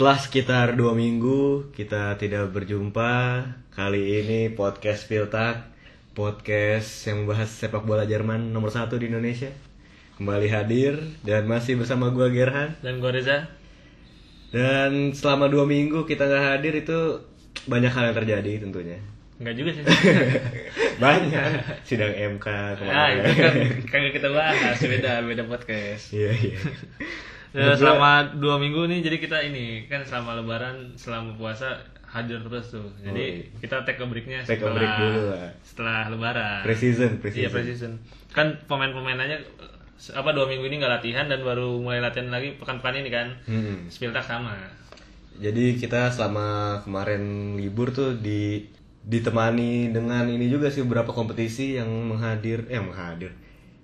Setelah sekitar dua minggu kita tidak berjumpa. Kali ini podcast Piltak Podcast yang membahas sepak bola Jerman nomor satu di Indonesia. Kembali hadir dan masih bersama gua Gerhan. Dan gue Reza. Dan selama dua minggu kita nggak hadir itu banyak hal yang terjadi tentunya. Enggak juga sih. Banyak. Sidang MK ah, kemarin. itu kan kagak kita bahas, beda beda podcast. Iya iya Ya, selama dua minggu nih, jadi kita ini kan selama Lebaran, selama puasa hadir terus tuh. Jadi Oh, kita take a breaknya Take a setelah break dulu lah. setelah Lebaran. Pre-season, Iya pre-season. Kan pemain-pemain aja apa dua minggu ini nggak latihan dan baru mulai latihan lagi pekan-pekan ini kan. Hmm. Spiltak sama. Jadi kita selama kemarin libur tuh di ditemani dengan ini juga sih beberapa kompetisi yang menghadir eh menghadir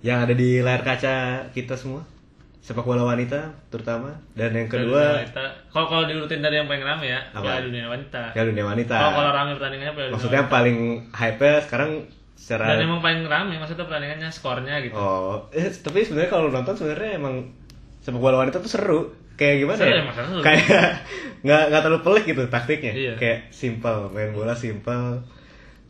yang ada di layar kaca kita semua sepak bola wanita terutama dan yang kedua Piala Wanita. kalau kalau diurutin dari yang paling rame ya, Apa? Piala Dunia Wanita. ya dunia wanita Kalau kalau rame pertandingannya Piala Dunia maksudnya paling hype sekarang secara Dan emang paling rame maksudnya pertandingannya skornya gitu. oh eh, tapi sebenarnya kalau nonton sebenarnya emang sepak bola wanita tuh seru kayak gimana Seru, ya seru. kayak nggak nggak terlalu pelik gitu taktiknya Iya. kayak simple main bola simple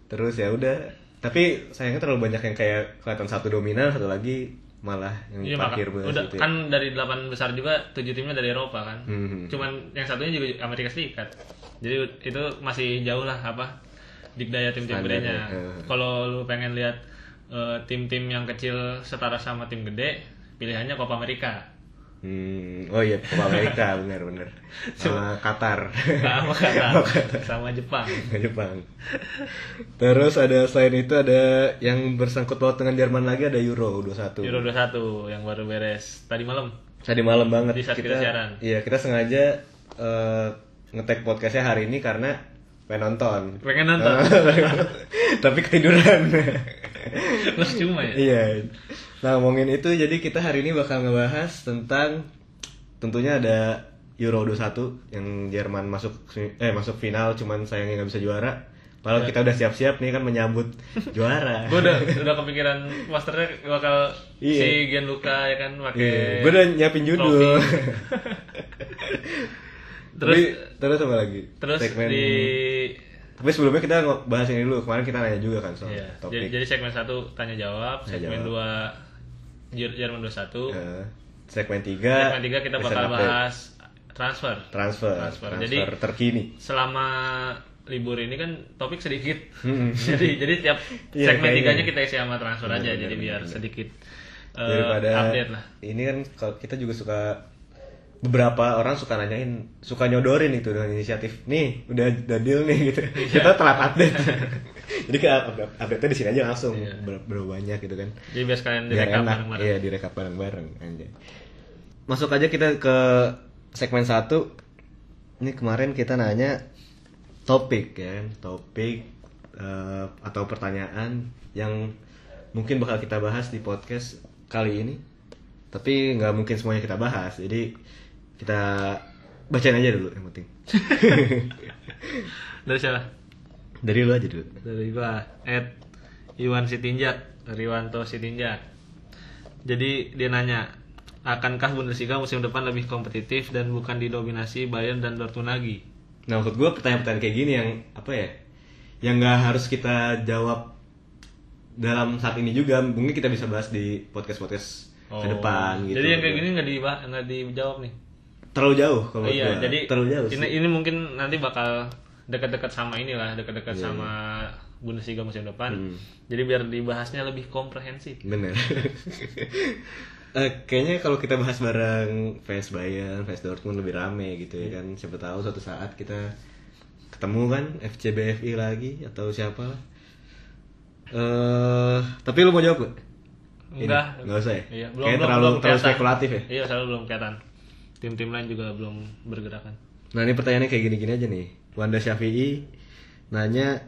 terus ya udah tapi sayangnya terlalu banyak yang kayak kelihatan satu dominan satu lagi malah yang Iya maka parkir banget udah gitu ya. kan dari delapan besar juga tujuh timnya dari Eropa kan. Hmm. Cuman yang satunya juga Amerika Serikat. Jadi itu masih jauh lah apa dikdaya tim-tim gedenya. eh. Kalau lu pengen lihat eh, tim-tim yang kecil setara sama tim gede, pilihannya Copa Amerika. Hmm, oh iya Copa Amerika benar benar sama Qatar Sama Sama Qatar, sama Jepang. Ke Jepang. Terus ada selain itu ada yang bersangkut paut dengan Jerman lagi ada Euro 21. Euro 21 yang baru beres tadi malam. Tadi malam banget Di saat kita siaran. Iya, kita sengaja eh, ngetek podcastnya hari ini karena pengen nonton. Pengen nonton. Tapi ketiduran. Terus cuma ya. iya. Nah, ngomongin itu jadi kita hari ini bakal ngebahas tentang tentunya ada Euro 21 yang Jerman masuk eh masuk final cuman sayangnya nggak bisa juara. Padahal kita udah siap-siap nih kan menyambut juara. gue udah udah kepikiran posternya bakal Iya. si Gianluca ya kan pakai Iya, gue udah nyiapin judul. terus Terus- terus apa lagi? terus Segmen- di Tapi sebelumnya kita bahas ini dulu. Kemarin kita nanya juga kan soal iya, topik. jadi, jadi segmen satu tanya jawab segmen jawab. dua Jerman 21 Eh, segmen 3 segmen tiga kita bakal bahas transfer transfer. Transfer. Transfer, Jadi- terkini. selama libur ini kan topik sedikit Hmm. jadi jadi tiap Iya, segmen tiganya kita isi sama transfer aja Bener, jadi bener, biar bener. sedikit eh, Daripada update lah Ini kan kalau kita juga suka beberapa orang suka nanyain, suka nyodorin itu dengan inisiatif. Nih, udah udah deal nih gitu. Iya. Kita telat update. Jadi update update-nya di sini aja langsung. Iya. ber- berapa banyak gitu kan. jadi biar direkam enak. bareng-bareng. Iya direkap bareng-bareng anjay. Masuk aja kita ke segmen satu. Ini kemarin kita nanya topik ya kan? Topik eh, atau pertanyaan yang mungkin bakal kita bahas di podcast kali ini. Tapi nggak mungkin semuanya kita bahas. Jadi kita bacain aja dulu yang penting. Dari siapa dari lu aja dulu dari gua at Iwan Sitinjak Riwanto Sitinjak jadi dia nanya akankah Bundesliga musim depan lebih kompetitif dan bukan didominasi Bayern dan Dortmund lagi Nah, maksud gue pertanyaan-pertanyaan kayak gini yang apa ya? Yang nggak harus kita jawab dalam saat ini juga. Mungkin kita bisa bahas di podcast-podcast ke depan gitu. Oh. jadi yang kayak gini nggak di nggak dijawab nih terlalu jauh kalau Oh, iya gua. jadi terlalu jauh ini mungkin nanti bakal dekat-dekat sama inilah dekat-dekat Iya. sama Bundesliga musim depan Hmm. jadi biar dibahasnya lebih komprehensif Bener. Eh, kayaknya kalau kita bahas bareng fans Bayern, fans Dortmund lebih rame gitu ya kan. Siapa tahu suatu saat kita ketemu kan FC BFI lagi atau siapa lah. Eh, tapi lu mau jawab gak? Enggak nggak usah ya? iya, belum, Kayaknya belum, terlalu- belum terlalu spekulatif ya? iya selalu belum kelihatan tim-tim lain juga belum bergerakan Nah ini pertanyaannya kayak gini-gini aja nih. Wanda Syafi'i nanya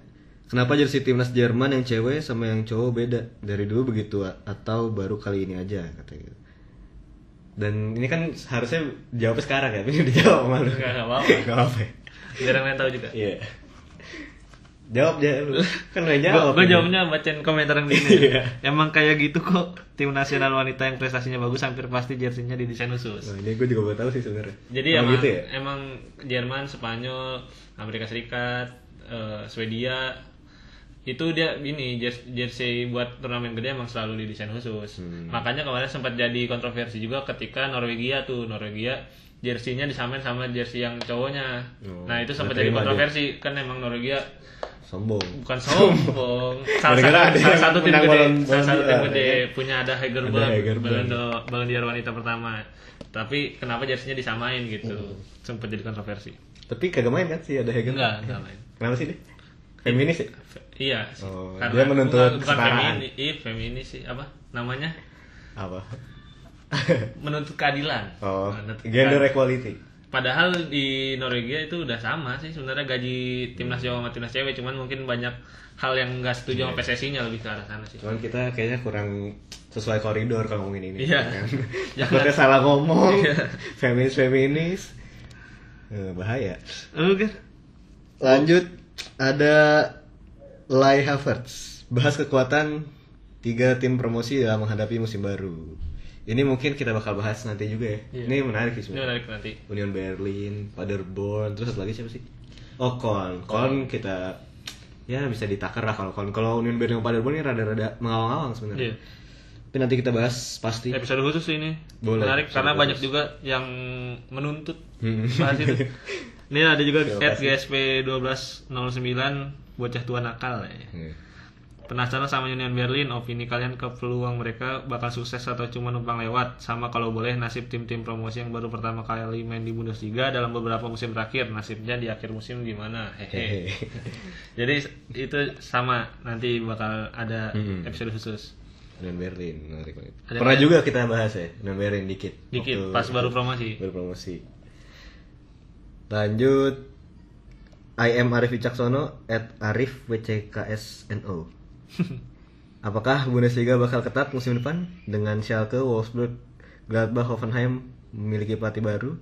kenapa jersey timnas Jerman yang cewek sama yang cowok beda dari dulu begitu atau baru kali ini aja katanya gitu. Dan ini kan harusnya jawabnya sekarang ya, tapi ini dijawab sama lu. Nggak, nggak apa-apa. Nggak apa-apa. biar yang lain tahu juga Iya. Jawab aja. Kan udah jawab. Gue ini. jawabnya bacain komentar yang di ini. Iya. Emang kayak gitu kok. Tim nasional wanita yang prestasinya bagus hampir pasti jersinya didesain khusus. Nah, ini gue juga baru tahu sih sebenarnya. Jadi Emang emang, gitu ya? emang Jerman, Spanyol, Amerika Serikat, eh, Swedia itu dia gini jes- jersey buat turnamen gede emang selalu didesain khusus. Hmm. Makanya kemarin sempat jadi kontroversi juga ketika Norwegia tuh Norwegia jersinya disamain sama jersey yang cowoknya. Oh, nah itu sempat jadi kontroversi kan emang Norwegia Sombong. bukan sombong salah ada salah satu tim gede salah satu tim gede ya. punya ada Heger Heger balon d'Or- wanita pertama tapi kenapa jersinya disamain gitu Hmm. sempat jadi kontroversi Tapi kagak main kan sih ada Hagen? enggak enggak main Kenapa sih dia? Feminis ya? Fe- iya sih. Oh, Karena dia menuntut bukan, bukan kesetaraan. feminis iya feminis sih apa namanya Apa? menuntut keadilan oh, Menuntut gender keadilan. equality. Padahal di Norwegia itu udah sama sih sebenarnya gaji timnas cowok sama timnas cewek cuman mungkin banyak hal yang nggak setuju Iya. sama PSSI-nya lebih ke arah sana sih. Cuman kita kayaknya kurang sesuai koridor kalau ngomongin ini. Iya. kan? Jangan. Salah ngomong. Iya. feminis feminis. Eh, bahaya. Oke. Lanjut ada Lai Havertz. Bahas kekuatan tiga tim promosi dalam menghadapi musim baru. Ini mungkin kita bakal bahas nanti juga ya. Iya. Ini menarik sih sebenarnya. menarik nanti. Union Berlin, Paderborn, terus satu lagi siapa sih? Oh Kon, Kon kita ya bisa ditakar lah kalau Kon. Kalau Union Berlin sama Paderborn ini rada-rada mengawang-awang sebenarnya. Iya. Tapi nanti kita bahas pasti. Episode khusus ini Boleh, menarik karena khusus. banyak juga yang menuntut Hmm. bahas itu. Ini ada juga at. GSP 1209 bocah tua nakal ya. Iya. Penasaran sama Union Berlin, opini kalian ke peluang mereka bakal sukses atau cuma numpang lewat? Sama kalau boleh nasib tim-tim promosi yang baru pertama kali main di Bundesliga dalam beberapa musim terakhir, nasibnya di akhir musim gimana? Hehe. Hehe. Jadi itu sama nanti bakal ada Hmm. episode khusus. Union Berlin, menarik banget. Ada Pernah juga kita bahas ya, Union Berlin dikit. Dikit Waktu- pas baru promosi. baru promosi. Lanjut I am Arif Wicaksono at Arif WCKSNO. Apakah Bundesliga bakal ketat musim depan dengan Schalke, Wolfsburg, Gladbach, Hoffenheim memiliki pelatih baru?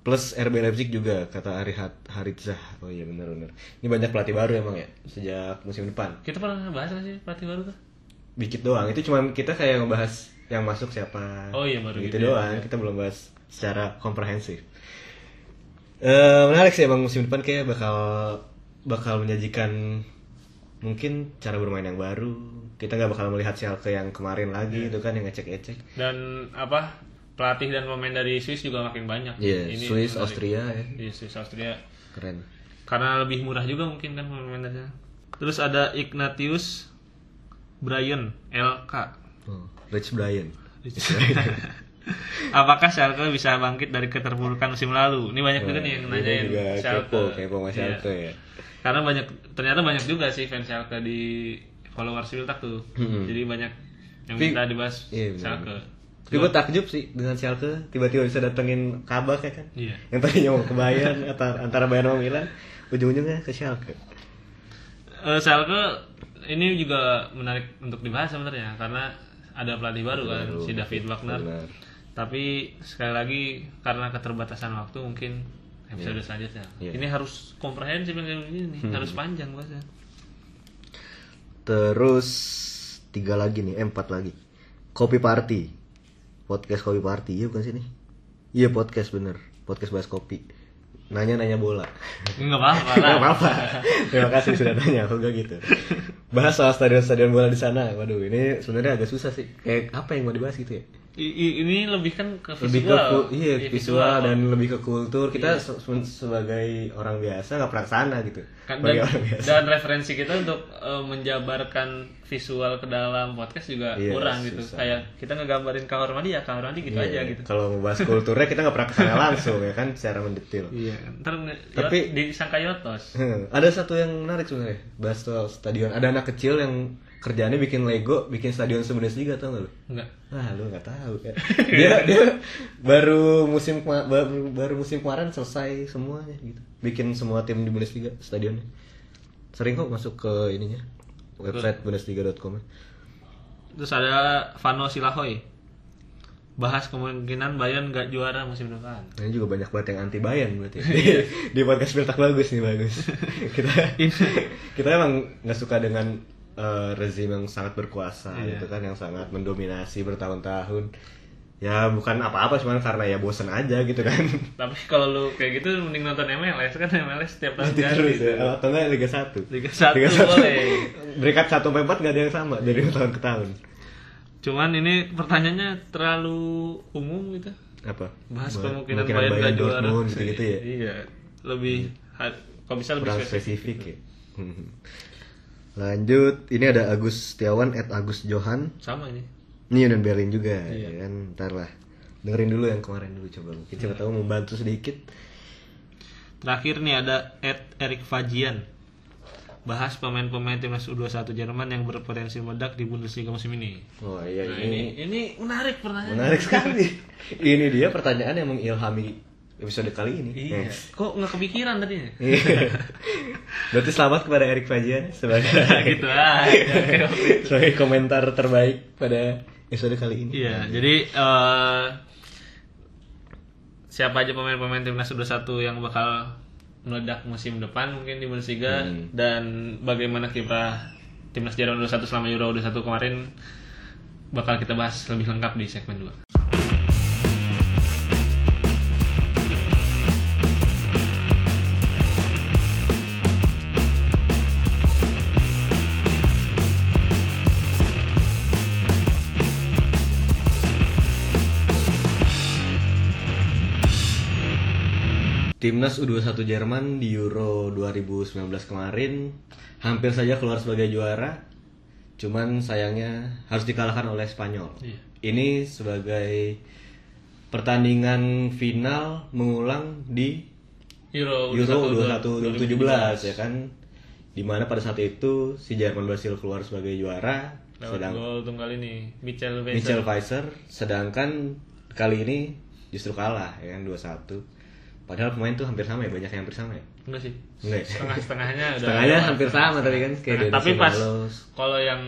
Plus RB Leipzig juga kata Ari Hat- Haritzah. Oh iya benar benar. Ini banyak pelatih baru emang ya sejak musim depan. Kita pernah bahas sih pelatih baru tuh? Dikit doang. Itu cuman kita kayak ngebahas yang masuk siapa. Oh iya, baru gitu, gitu ya. doang. Kita belum bahas secara komprehensif. Eh menarik sih emang musim depan kayak bakal bakal menyajikan mungkin cara bermain yang baru. Kita nggak bakal melihat Schalke yang kemarin lagi itu kan yang ngecek-ngecek. Dan apa pelatih dan pemain dari Swiss juga makin banyak. Iya, Ini Swiss. Austria ya. Iya, Swiss, Austria. Keren. Karena lebih murah juga mungkin kan pemain dari. Terus ada Ignatius Brian LK. Oh, Rich Brian. Apakah Schalke bisa bangkit dari keterpurukan musim lalu? Ini banyak juga nih yang nanyain juga Schalke. kepo, kepo sama Iya. Schalke ya. Karena banyak ternyata banyak juga sih fans Schalke di followers Wiltak tuh. Hmm. Jadi banyak yang minta dibahas iya. Schalke. Tapi gue takjub sih dengan Schalke tiba-tiba bisa datengin Kabak ya kan. Iya. Yang tadinya mau ke Bayern antara, antara Bayern sama Milan, ujung-ujungnya ke Schalke. Eh, Schalke ini juga menarik untuk dibahas sebenarnya karena ada pelatih baru kan Baru. si David Wagner. Benar. Tapi sekali lagi karena keterbatasan waktu mungkin episode selanjutnya. Iya. Ini harus komprehensif yang kayak begini, harus panjang bahasnya. Terus tiga lagi nih, eh, empat lagi. Kopi Party. Podcast Kopi Party, iya bukan sini? Iya podcast bener, podcast bahas kopi. Nanya-nanya bola. Enggak apa-apa apa-apa. Terima kasih sudah tanya, aku gak gitu. Bahas soal stadion-stadion bola di sana. Waduh, ini sebenarnya agak susah sih. Kayak apa yang mau dibahas gitu ya? Ini lebih kan ke visual. lebih ke iya, Iya, visual, dan Pak. lebih ke kultur kita Iya. se- se- sebagai orang biasa nggak pernah ke sana gitu Kan, dan, orang biasa dan referensi kita untuk eh, menjabarkan visual ke dalam podcast juga Iya, kurang gitu. susah. Kayak kita ngegambarin Kamar Mandi ya Kamar Mandi gitu Iya, aja gitu. kalau membahas kulturnya kita nggak pernah ke sana langsung ya kan secara mendetail Iya. Ntar Tapi- disangka Yotos. Ada satu yang menarik sebenarnya bahas soal stadion ada anak kecil yang kerjaannya bikin Lego bikin stadion Bundesliga tau nggak lu Enggak. Wah lu nggak tahu kan dia dia baru musim baru, baru musim kemarin selesai semuanya gitu bikin semua tim di Bundesliga stadionnya sering kok masuk ke ininya website bundesliga.com Terus ada Vano Silahoy. bahas kemungkinan Bayern nggak juara musim depan. Nah, Ini juga banyak banget yang anti Bayern berarti. di podcast Piltak bagus nih bagus. kita kita emang nggak suka dengan eh, rezim yang sangat berkuasa Iya. gitu kan yang sangat mendominasi bertahun-tahun. Ya bukan apa-apa cuman karena ya bosen aja gitu kan. Tapi kalau lu kayak gitu mending nonton MLS kan MLS setiap tahun ganti. terus tuh. ya. Atau enggak Liga 1. Liga 1 boleh. Berikat 1 sampai 4 nggak ada yang sama dari tahun ke tahun. Cuman ini pertanyaannya terlalu umum gitu. Apa? Bahas Ba- kemungkinan Bayern nggak juara. Dortmund gitu-gitu ya. Iya. Lebih ha- kalau bisa lebih spesifik. spesifik ya. Lanjut, ini ada Agus Setiawan at Agus Johan. Sama ini. Ini Union Berlin juga, Iya. ya kan? Ntar lah. Dengerin dulu yang kemarin dulu coba. Mungkin siapa tahu membantu sedikit. Terakhir nih ada Ed Erik Fajian. Bahas pemain-pemain timnas U21 Jerman yang berpotensi meledak di Bundesliga musim ini. Oh iya Nah, ini, ini ini menarik pertanyaan. menarik sekali. ini dia pertanyaan yang mengilhami episode kali ini. Iya. Eh. Kok nggak kepikiran tadinya? Iya. Berarti selamat kepada Erik Fajian sebagai gitu sebagai komentar terbaik pada episode kali ini. Iya, jadi eh, siapa aja pemain-pemain timnas U21 yang bakal meledak musim depan mungkin di Bundesliga Hmm. dan bagaimana kiprah timnas Jerman U21 selama Euro U21 kemarin bakal kita bahas lebih lengkap di segmen 2. Timnas U21 Jerman di Euro 2019 kemarin hampir saja keluar sebagai juara. Cuman sayangnya harus dikalahkan oleh Spanyol. Iya. Ini sebagai pertandingan final mengulang di Euro, Euro 21 2017 ya kan. Di mana pada saat itu si Jerman berhasil keluar sebagai juara, Lewat sedang gol tunggal ini Michel Weiser. Michel Weiser, sedangkan kali ini justru kalah ya kan 2-1. Padahal pemain tuh hampir sama ya, banyak yang hampir sama ya. Enggak sih. Enggak ya? Setengah-setengahnya udah Setengahnya hampir sama tapi kan kayak Denis tapi pas kalau yang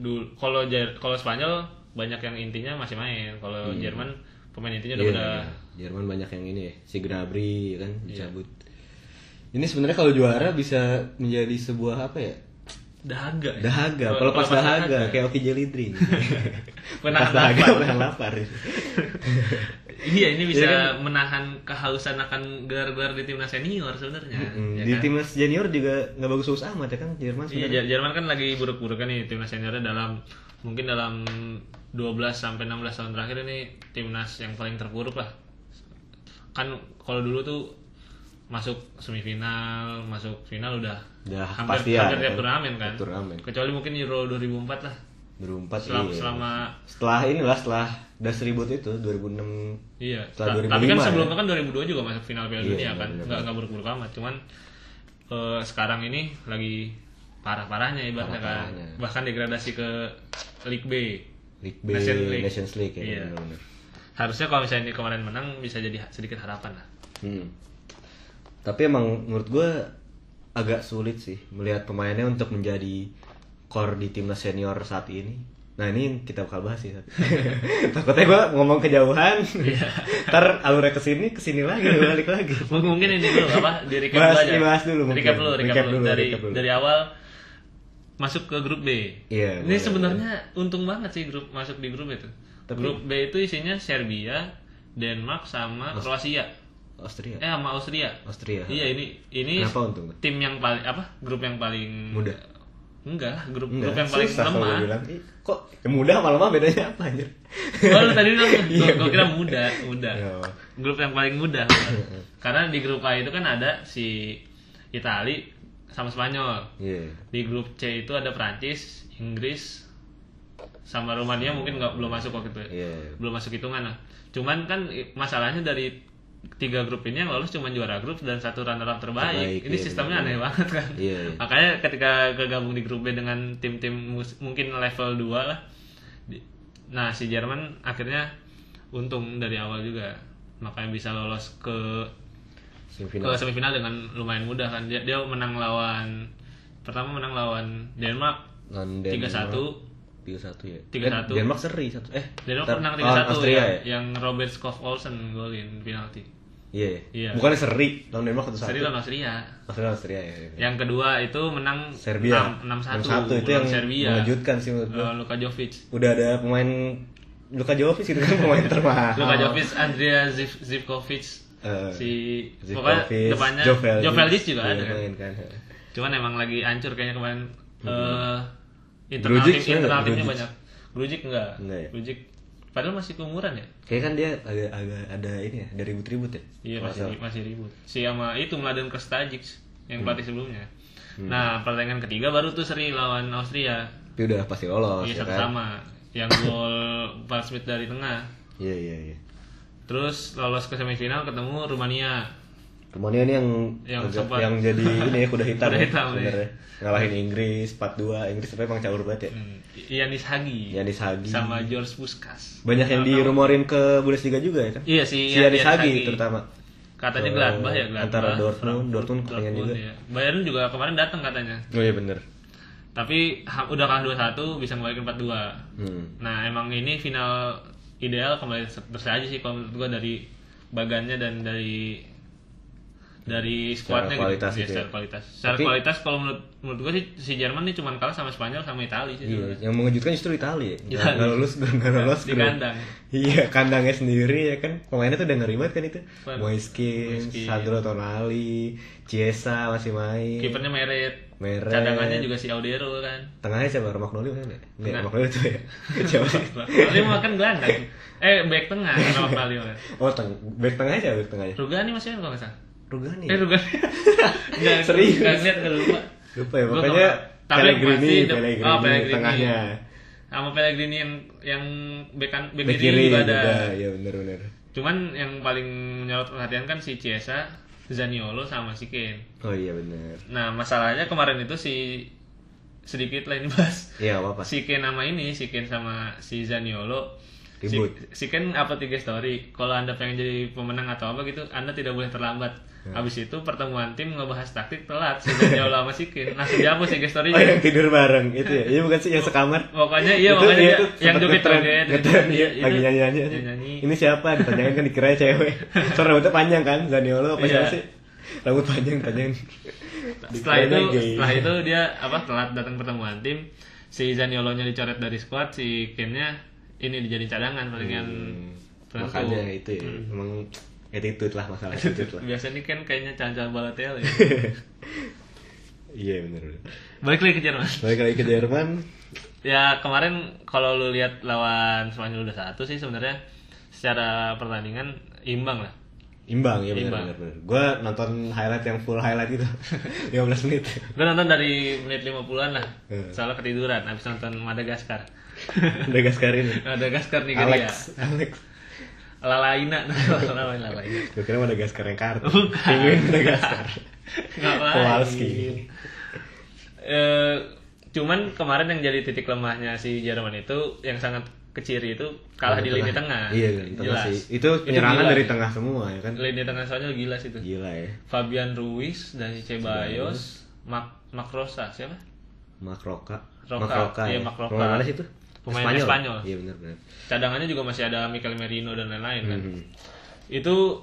dulu kalau kalau Spanyol banyak yang intinya masih main. Kalau Jerman pemain intinya udah Iya, pada iya. Jerman banyak yang ini ya, si Gnabry ya kan Iya. dicabut. Ini sebenarnya kalau juara bisa menjadi sebuah apa ya? dahaga. ya? Dahaga, kalau pas dahaga kayak Oki. Menahan pas dahaga lapar. menahan lapar. Iya, ini bisa Iya kan? menahan kehausan akan gelar-gelar di timnas senior sebenarnya. Mm, ya di kan? timnas junior juga nggak bagus-bagus amat ya kan Jerman Iya, sebenarnya. Jer- Jerman kan lagi buruk-buruknya nih timnas seniornya dalam mungkin dalam 12 sampai 16 tahun terakhir ini timnas yang paling terpuruk lah. Kan kalau dulu tuh masuk semifinal, masuk final udah Udah hampir pasti ya, hampir tiap kan? turnamen kan. Tiap turnamen. Kecuali mungkin Euro 2004 lah. Berempat Selama, iya. selama setelah inilah setelah das ribut itu 2006 iya. Setelah Ta- Tapi kan 2005 sebelumnya ya? kan 2002 juga masuk final Piala Iya, Dunia kan. benar-benar. Nggak nggak buruk-buruk amat, cuman eh, sekarang ini lagi parah-parahnya ibaratnya kan. Parah-parahnya. Bahkan degradasi ke League B. League B Nation League. Nations League ya Iya. benar-benar. Harusnya kalau misalnya ini kemarin menang bisa jadi sedikit harapan lah. Hmm. Tapi emang menurut gue agak sulit sih melihat pemainnya untuk menjadi core di timnas senior saat ini. Nah ini kita bakal bahas sih. Takutnya gue ngomong kejauhan, Iya. ntar alurnya ke sini, ke sini lagi, balik lagi. Mungkin ini dulu apa? Di recap Bahas- dulu aja. dulu mungkin. Recap dulu, recap, Recap dulu. dulu, Dari recap dulu. dari awal masuk ke grup B. Iya, Ini sebenarnya untung banget sih grup masuk di grup itu. Tapi- grup B itu isinya Serbia, Denmark sama Kroasia. Austria. Eh sama Austria. Austria. Iya ini ini Kenapa untung? tim yang paling apa? Grup yang paling Muda. Enggak, grup Enggak, grup yang paling susah kalau lemah. bilang. Kok yang mudah sama lemah bedanya apa anjir? Oh, lu tadi bilang Iya, gua, kira muda, muda. Iya. Grup yang paling mudah. Karena di grup A itu kan ada si Itali sama Spanyol. Iya. Di grup C itu ada Prancis, Inggris, sama Rumania mungkin nggak belum masuk waktu itu. ya. Iya. Belum masuk hitungan lah. Cuman kan masalahnya dari tiga grup ini yang lolos cuma juara grup dan satu runner up terbaik. Terbaik, ini iya, sistemnya benar. aneh banget kan. Iya, iya. Makanya ketika kegabung di grup B dengan tim-tim mungkin level 2 lah. Nah, si Jerman akhirnya untung dari awal juga. Makanya bisa lolos ke Semifinal. ke semifinal dengan lumayan mudah kan. Dia, dia menang lawan pertama menang lawan Denmark 3-1. Denmark. tiga satu ya 3-1. Eh, Denmark seri satu eh Denmark menang 3-1 Austria ya, ya yang Robert Skov Olsen golin penalti. Iya ya? Iya. bukannya seri lawan Denmark satu satu Seri lawan Austria. Austria Austria ya, ya. Yang kedua itu menang Serbia 6-1 itu yang Serbia. mengejutkan sih menurut gua Eh, Luka Jovic. udah ada pemain Luka Jovic itu kan pemain termahal Luka Jovic, Andrea Ziv- Zivkovic, Eh, si Zivkovic, pokoknya depannya Joveljic. Joveljic juga Iya, ada kan. main kan. Cuman emang lagi hancur kayaknya kemarin eh internal. Grujic tim internal timnya banyak. Grujic enggak. Enggak ya? Grujic padahal masih keumuran ya. Kayak kan dia agak agak ada ini ya, ada ribut-ribut ya. Iya masih salah. masih ribut. Si sama itu Mladen Krstajic yang Hmm. pelatih sebelumnya. Nah, pertandingan ketiga baru tuh seri lawan Austria. Tapi udah pasti lolos Iya ya kan. sama-sama. Yang gol Paul Smith dari tengah. Iya iya iya. Terus lolos ke semifinal ketemu Rumania. Rumania ini yang Yang agak- sempat- yang jadi ini ya kuda hitam Kuda ya hitam, iya. sebenarnya. Ngalahin Inggris 4-2. Inggris tapi emang caur banget ya. Hmm, Yanis Hagi. Yanis Hagi. Sama George Puskas. Banyak yang dirumorin ke Bundesliga juga ya kan? Iya si Si Yanis Yanis Hagi Hagi. terutama. Katanya Ke- Gladbach ya Gladbach. antara Dortmund, Dortmund pengen juga. Ya. Bayern juga kemarin datang katanya. Oh iya bener. Tapi ha- udah kalah 2-1 bisa membalikan 4-2. Hmm. Nah, emang ini final ideal kembali terus aja sih kalau menurut gua dari bagannya dan dari dari Secara squadnya kualitas gitu. Iya, gitu ya. secara kualitas. Secara Tapi- kualitas kalau menurut menurut gua sih si Jerman nih cuma kalah sama Spanyol sama Italia sih. Iya, yang mengejutkan justru Italia. ya. Nggak Italia. nggak lolos Di grup. kandang. Iya, kandangnya sendiri ya kan. Pemainnya tuh udah ngeri banget kan itu. Moiskin. Sandro Tonali, Chiesa masih main. Kipernya Meret. Meret. Cadangannya juga si Audero kan. Tengahnya siapa? Romagnoli kan ya? Enggak, Tengah. Romagnoli itu ya. Siapa sih? Lalu makan gelandang. Eh, back tengah kan. Oh, teng back tengahnya siapa back tengahnya? Rugani masih kan kalau nggak salah. Rugani. Eh, Rugani. Enggak, Serius? Enggak lihat enggak lupa. Lupa ya, tapi Pellegrini, Pellegrini, oh, Pellegrini. tengahnya. Sama Pellegrini yang yang bek kan bek kiri juga ada. ya bener-bener. Cuman yang paling menyorot perhatian kan si Chiesa, Zaniolo sama si Kane. Oh iya bener. Nah, masalahnya kemarin itu si sedikit lain bahas. Iya apa-apa. Si Kane sama ini, si Kane sama si Zaniolo Ribut. si Ken upload tiga story kalau anda pengen jadi pemenang atau apa gitu anda tidak boleh terlambat Ya. habis itu pertemuan tim ngebahas taktik telat si Daniel sama si Ken langsung dihapus tiga story Oh yang tidur bareng itu ya? Iya bukan sih yang sekamar? pokoknya iya Itu- pokoknya iya, dia- tuh yang joget joget ngetren, iya, iya, lagi itu. nyanyi nyanyi. Dia nyanyi Ini siapa? Ditanyain kan dikira cewek. Soalnya rambutnya panjang kan, Zaniolo apa Iya. siapa sih? Rambut panjang panjang. setelah itu gay. setelah itu dia apa telat datang pertemuan tim si Zaniolo nya dicoret dari squad si Ken nya ini dijadiin cadangan palingan Hmm, penentu. makanya itu ya, emang attitude lah masalah attitude lah. biasa nih kan kayaknya cancal balatel ya Iya bener bener. balik lagi ke Jerman Balik lagi ke Jerman, Ya kemarin kalau lu lihat lawan Spanyol udah satu sih sebenarnya secara pertandingan imbang lah. imbang ya bener. bener. Gua nonton highlight yang full highlight itu 15 menit. Gue nonton dari menit 50-an lah. Hmm. Soalnya ketiduran habis nonton Madagaskar. Madagaskar ini. Madagaskar Nigeria. Alex, Alex. Lalaina, Lalaina, Lalaina. Gue kira Madagaskar yang kartu. Bukan. Penguin Madagaskar. Ngapain? Kowalski. Eh, cuman kemarin yang jadi titik lemahnya si Jerman itu yang sangat keciri itu kalah di lini tengah. Iya, tengah Jelas. sih. Itu penyerangan dari sih. tengah semua ya kan. Lini tengah soalnya gila sih itu. Gila ya. Fabian Ruiz dari Ceballos, Mak Makrosa siapa? Makroka. Roka. Makroka. Iya, ya. Makroka. Mana sih itu? Pemain Espanyol. Iya benar benar. Cadangannya juga masih ada Mikel Merino dan lain-lain kan. Mhm. Itu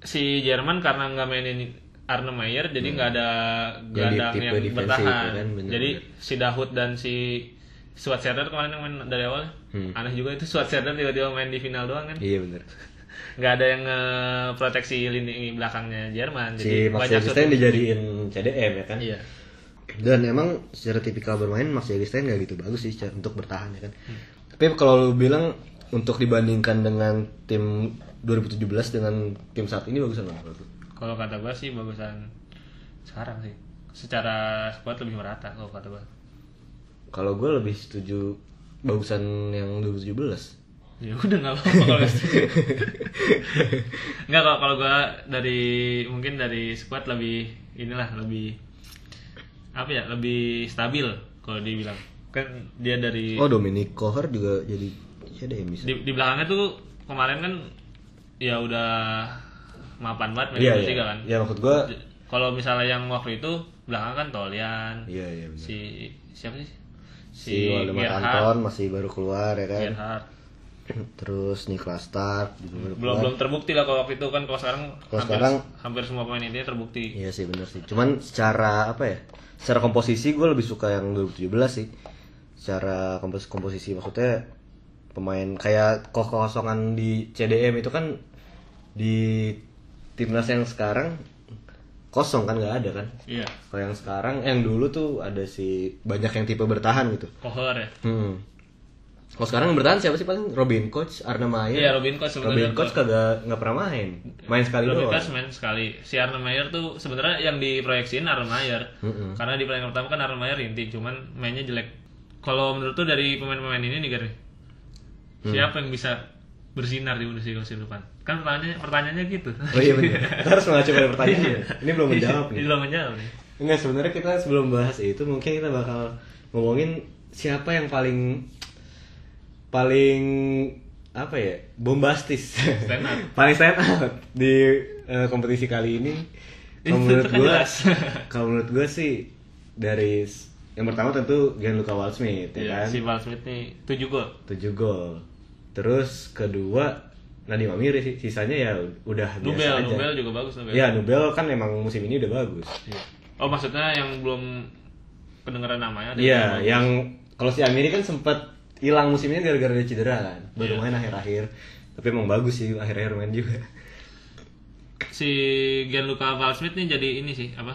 si Jerman karena nggak mainin Arne Meyer jadi nggak ada Jadi gelandang yang bertahan. ya kan, jadi si Dahut dan si Schwarzenegger kemarin yang main dari awal Hmm. aneh juga itu Schwarzenegger tiba-tiba main di final doang kan Iya benar. nggak ada yang eh, proteksi lini belakangnya Jerman Si jadi Max banyak shoot- dijadiin CDM ya kan. iya Dan emang secara tipikal bermain Max Jagistein gak gitu bagus sih untuk bertahan ya kan. Tapi kalau lu bilang untuk dibandingkan dengan tim 2017 dengan tim saat ini bagusan mana menurut lu? Kalau kata gua sih bagusan sekarang sih. Secara squad lebih merata kalau kata gua. Kalau gue lebih setuju bagusan yang 2017. Ya udah nggak apa-apa kalau nggak setuju. Nggak kalau kalau gua dari mungkin dari squad lebih inilah lebih apa ya lebih stabil kalau dibilang kan dia dari Oh Dominic Kohar juga jadi CDM bisa. di, di belakangnya tuh kemarin kan ya udah mapan banget main Iya iya. kan. Ya maksud gue. Kalau misalnya yang waktu itu belakang kan Tolian, Iya iya benar. si siapa sih si, Si Waldemar. Anton masih baru keluar ya kan Gerhard. terus Niklas Stark juga baru belum keluar belum terbukti lah kalau waktu itu kan kalau sekarang Kalau hampir, sekarang- hampir semua pemain ini terbukti Iya sih bener sih. Cuman secara apa ya? Secara komposisi gue lebih suka yang 2017 sih. Secara kompos komposisi maksudnya pemain kayak kekosongan di CDM itu kan di timnas yang sekarang kosong kan nggak ada kan. iya Kalau yang sekarang yang dulu tuh ada si banyak yang tipe bertahan gitu. Kohler ya Hmm. Kalau sekarang yang bertahan siapa sih paling Robin Coach, Arna Maya. Iya, Robin Koch Robin sebenarnya Coach kagak nggak pernah main. Main sekali Robin doang. Koch main sekali si Arne Meyer tuh sebenarnya yang diproyeksiin Arne Meyer Mm-mm. karena di pertandingan pertama kan Arne Meyer inti cuman mainnya jelek kalau menurut tuh dari pemain-pemain ini nih Gary Hmm. siapa yang bisa bersinar di Bundesliga musim depan kan pertanyaannya pertanyaannya gitu Oh iya benar. Harus mengacu pada pertanyaannya. Ini belum menjawab nih. Ini belum menjawab nih Enggak sebenarnya kita sebelum bahas itu mungkin kita bakal ngomongin siapa yang paling paling apa ya bombastis. Stand out. paling stand out di eh, kompetisi kali ini. Kalau menurut jelas. kalau menurut gua sih dari yang pertama tentu Gianluca Waldschmidt ya Iya, kan? si Val Smith nih 7 gol. 7 gol. Terus kedua Nadiem Amiri sih sisanya ya udah biasa Nubel aja. Nubel juga bagus Nubel. Ya Nubel kan emang musim ini udah bagus. Iya. oh maksudnya yang belum kedengeran namanya ada Iya, yang yang kalau si Amiri kan sempat hilang musim ini gara-gara dia cedera kan. Baru Iya. main akhir-akhir. Tapi emang bagus sih akhir-akhir main juga. si Gianluca Val Smith nih jadi ini sih apa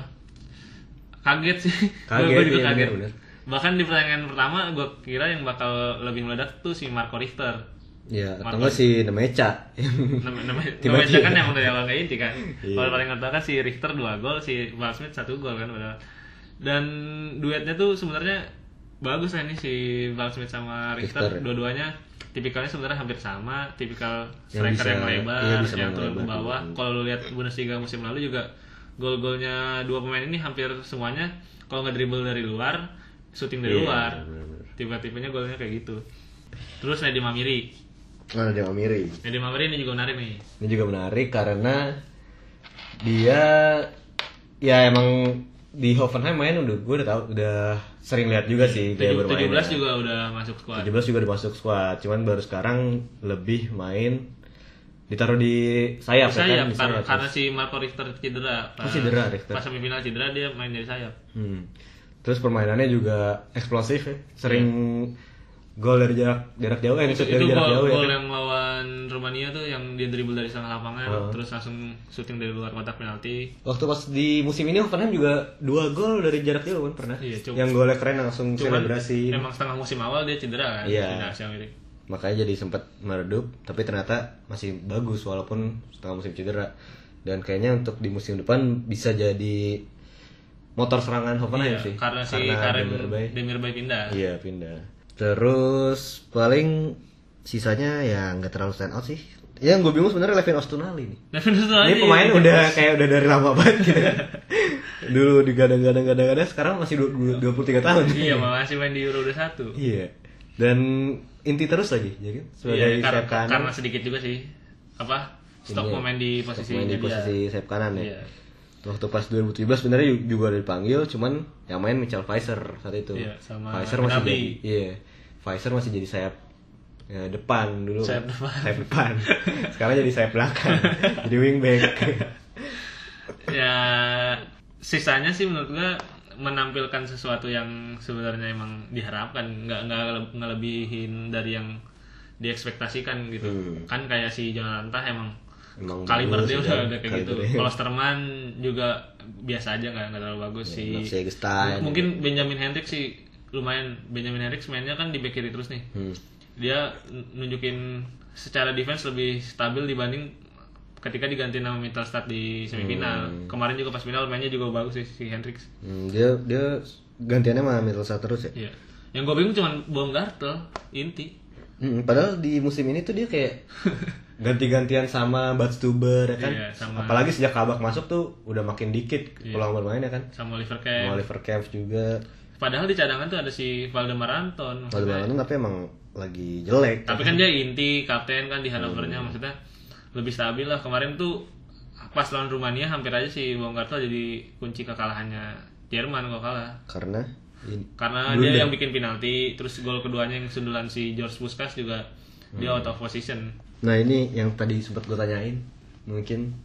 kaget sih Kaget, gue juga iya, kaget bener, bener. bahkan di pertandingan pertama gue kira yang bakal lebih meledak tuh si Marco Richter Ya, atau enggak si Tiba-tiba. namanya kan emang dari awal nggak inti kan Iya. kalau pertandingan pertama kan si Richter 2 gol si Val Smith 1 gol kan padahal dan duetnya tuh sebenarnya bagus lah ini si Val Smith sama Richter, Richter. dua-duanya tipikalnya sebenarnya hampir sama tipikal Yang striker bisa- yang lebar iya, bisa yang turun ke bawah. Kalau lu lihat Bundesliga musim lalu juga gol-golnya dua pemain ini hampir semuanya kalau nggak dribble dari luar shooting dari Iya, luar. tipe-tipenya golnya kayak gitu. Terus Neddy Mamiri Nah, Nadiem Amiri. Neddy Mamiri ini juga menarik nih. Ini juga menarik karena dia ya emang di Hoffenheim main udah gue udah tahu udah sering lihat juga sih dia bermain. 17 ya. juga udah masuk squad 17 juga dimasuk squad, cuman baru sekarang lebih main ditaruh di sayap, ya sayap, kan? Di karena, sayap. karena si Marco Richter cedera Oh, cedera, Richter. pas semifinal cedera dia main dari sayap Hmm. Terus permainannya juga eksplosif ya. Sering gol dari jarak jarak jauh, eh itu, shoot dari jarak gol, jauh ya. gol yang melawan Rumania tuh yang dia dribble dari setengah lapangan Oh. terus langsung syuting dari luar kotak penalti Waktu pas di musim ini Hoffenheim juga dua gol dari jarak jauh kan pernah. Iya, cuma- yang golnya keren langsung cuman selebrasi. emang setengah musim awal dia cedera kan Iya. Asia Amerika. Makanya jadi sempat meredup, tapi ternyata masih bagus walaupun setengah musim cedera. Dan kayaknya untuk di musim depan bisa jadi motor serangan Hoffenheim Iya, sih. karena si Karim Demirbay. Demirbay pindah Iya pindah. Terus paling sisanya ya nggak terlalu stand out sih. Yang gue bingung sebenarnya Levin Ostunali nih. Levin Ini Ostunali pemain iya. udah kayak udah dari lama banget gitu. Dulu digadang-gadang gadang-gadang sekarang masih du- du- 23 tahun. iya masih main di Euro 21 Iya. Dan inti terus lagi, ya kan? Sebagai Iya, karena, sayap kanan. karena sedikit juga sih apa stok Iya. pemain di posisi Main di dia. posisi sayap kanan ya. Iya. Waktu pas 2017 sebenarnya juga udah dipanggil, cuman yang main Michael Pfizer saat itu. Iya, sama Pfizer masih jadi, iya. Pfizer masih jadi sayap ya, depan dulu. Sayap depan. Sayap depan. Sekarang jadi sayap belakang. jadi wingback. ya sisanya sih menurut gua menampilkan sesuatu yang sebenarnya emang diharapkan nggak nggak ngelebihin dari yang diekspektasikan gitu Hmm. kan kayak si Jonathan emang Emang kaliber dia udah, udah kayak gitu kalau Sterman juga biasa aja nggak nggak terlalu bagus Ya, si mungkin Benjamin Hendricks sih lumayan Benjamin Hendricks mainnya kan di back kiri terus nih Hmm. dia nunjukin secara defense lebih stabil dibanding ketika diganti nama Mittelstadt di semifinal. Kemarin juga pas final mainnya juga bagus sih si Hendricks. Hmm, dia dia gantiannya sama Middlesat terus ya. Iya. Yang gue bingung cuma Baumgartel inti. Hmm, padahal di musim ini tuh dia kayak ganti-gantian sama Batstuber ya kan. Iya, sama- Apalagi sejak Kabak masuk tuh udah makin dikit Iya. peluang bermainnya kan. sama Oliver Sama Kahn. Oliver Kempf juga. Padahal di cadangan tuh ada si Valdemar Anton. Kalau Balon tapi emang lagi jelek. Tapi kan dia inti, kapten kan di Hmm. Hanovernya maksudnya lebih stabil lah. Kemarin tuh pas lawan Rumania hampir aja si Baumgartel jadi kunci kekalahannya Jerman kalau kalah. Karena karena Blunder. dia yang bikin penalti terus gol keduanya yang sundulan si George Puskas juga dia out of position Nah ini yang tadi sempat gue tanyain mungkin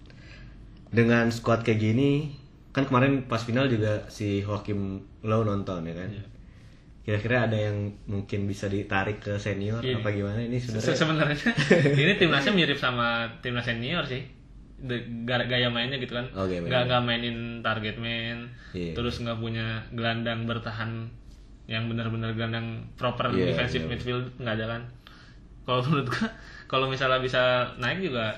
dengan squad kayak gini kan kemarin pas final juga si Joachim Low nonton ya kan. Iya. Kira-kira ada yang mungkin bisa ditarik ke senior Iya. apa gimana ini Se- sebenarnya? sebenarnya ini timnasnya mirip sama timnas senior sih gaya mainnya gitu kan mainnya. nggak nggak mainin target man Iya. terus nggak punya gelandang bertahan yang benar-benar gelandang proper Iya, defensive iya. midfield nggak ada kan kalau menurut gua kalau misalnya bisa naik juga